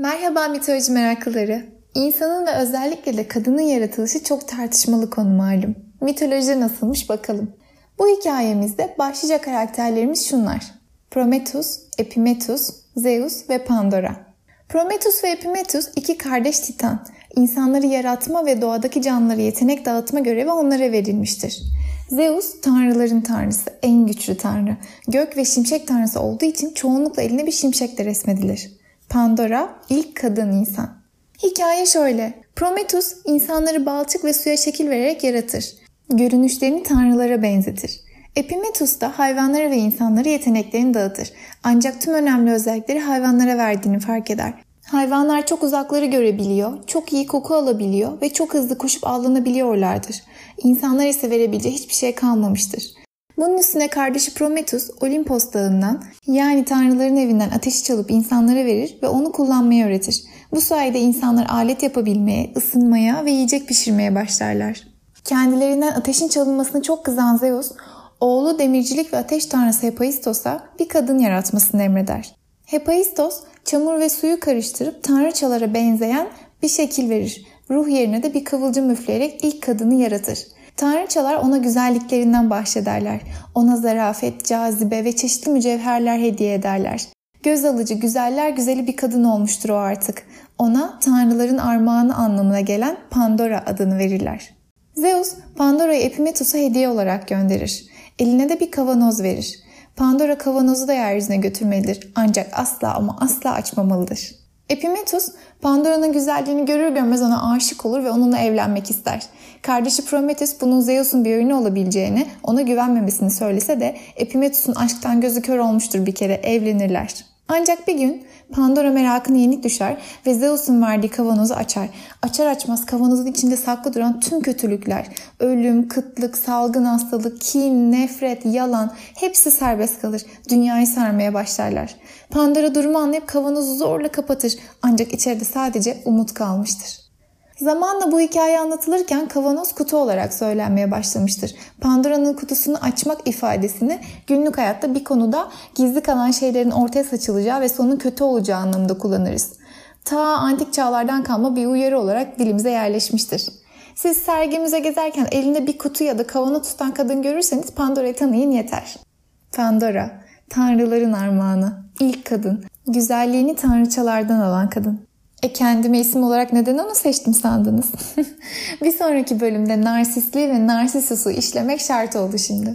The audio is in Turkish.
Merhaba mitoloji meraklıları. İnsanın ve özellikle de kadının yaratılışı çok tartışmalı konu malum. Mitoloji nasılmış bakalım. Bu hikayemizde başlıca karakterlerimiz şunlar. Prometheus, Epimetheus, Zeus ve Pandora. Prometheus ve Epimetheus iki kardeş titan. İnsanları yaratma ve doğadaki canlıları yetenek dağıtma görevi onlara verilmiştir. Zeus tanrıların tanrısı, en güçlü tanrı. Gök ve şimşek tanrısı olduğu için çoğunlukla eline bir şimşekle resmedilir. Pandora ilk kadın insan. Hikaye şöyle. Prometheus insanları balçık ve suya şekil vererek yaratır. Görünüşlerini tanrılara benzetir. Epimetheus da hayvanlara ve insanlara yeteneklerini dağıtır. Ancak tüm önemli özellikleri hayvanlara verdiğini fark eder. Hayvanlar çok uzakları görebiliyor, çok iyi koku alabiliyor ve çok hızlı koşup avlanabiliyorlardır. İnsanlar ise verebileceği hiçbir şey kalmamıştır. Bunun üstüne kardeşi Prometheus Olimpos dağından yani tanrıların evinden ateşi çalıp insanlara verir ve onu kullanmayı öğretir. Bu sayede insanlar alet yapabilmeye, ısınmaya ve yiyecek pişirmeye başlarlar. Kendilerinden ateşin çalınmasını çok kızan Zeus, oğlu demircilik ve ateş tanrısı Hephaistos'a bir kadın yaratmasını emreder. Hephaistos çamur ve suyu karıştırıp tanrıçalara benzeyen bir şekil verir. Ruh yerine de bir kıvılcım üfleyerek ilk kadını yaratır. Tanrıçalar ona güzelliklerinden bahşederler. Ona zarafet, cazibe ve çeşitli mücevherler hediye ederler. Göz alıcı, güzeller güzeli bir kadın olmuştur o artık. Ona tanrıların armağanı anlamına gelen Pandora adını verirler. Zeus, Pandora'yı Epimetheus'a hediye olarak gönderir. Eline de bir kavanoz verir. Pandora kavanozu da yeryüzüne götürmelidir ancak asla ama asla açmamalıdır. Epimetheus, Pandora'nın güzelliğini görür görmez ona aşık olur ve onunla evlenmek ister. Kardeşi Prometheus bunun Zeus'un bir oyunu olabileceğini, ona güvenmemesini söylese de Epimetheus'un aşktan gözü kör olmuştur bir kere, evlenirler. Ancak bir gün Pandora merakını yenik düşer ve Zeus'un verdiği kavanozu açar. Açar açmaz kavanozun içinde saklı duran tüm kötülükler, ölüm, kıtlık, salgın hastalık, kin, nefret, yalan hepsi serbest kalır. Dünyayı sarmaya başlarlar. Pandora durumu anlayıp kavanozu zorla kapatır ancak içeride sadece umut kalmıştır. Zamanla bu hikaye anlatılırken kavanoz kutu olarak söylenmeye başlamıştır. Pandora'nın kutusunu açmak ifadesini günlük hayatta bir konuda gizli kalan şeylerin ortaya saçılacağı ve sonun kötü olacağı anlamında kullanırız. Ta antik çağlardan kalma bir uyarı olarak dilimize yerleşmiştir. Siz sergimize gezerken elinde bir kutu ya da kavanoz tutan kadın görürseniz Pandora'yı tanıyın yeter. Pandora, tanrıların armağanı, ilk kadın, güzelliğini tanrıçalardan alan kadın. E kendime isim olarak neden onu seçtim sandınız? bir sonraki bölümde narsistliği ve narsisusu işlemek şart oldu şimdi.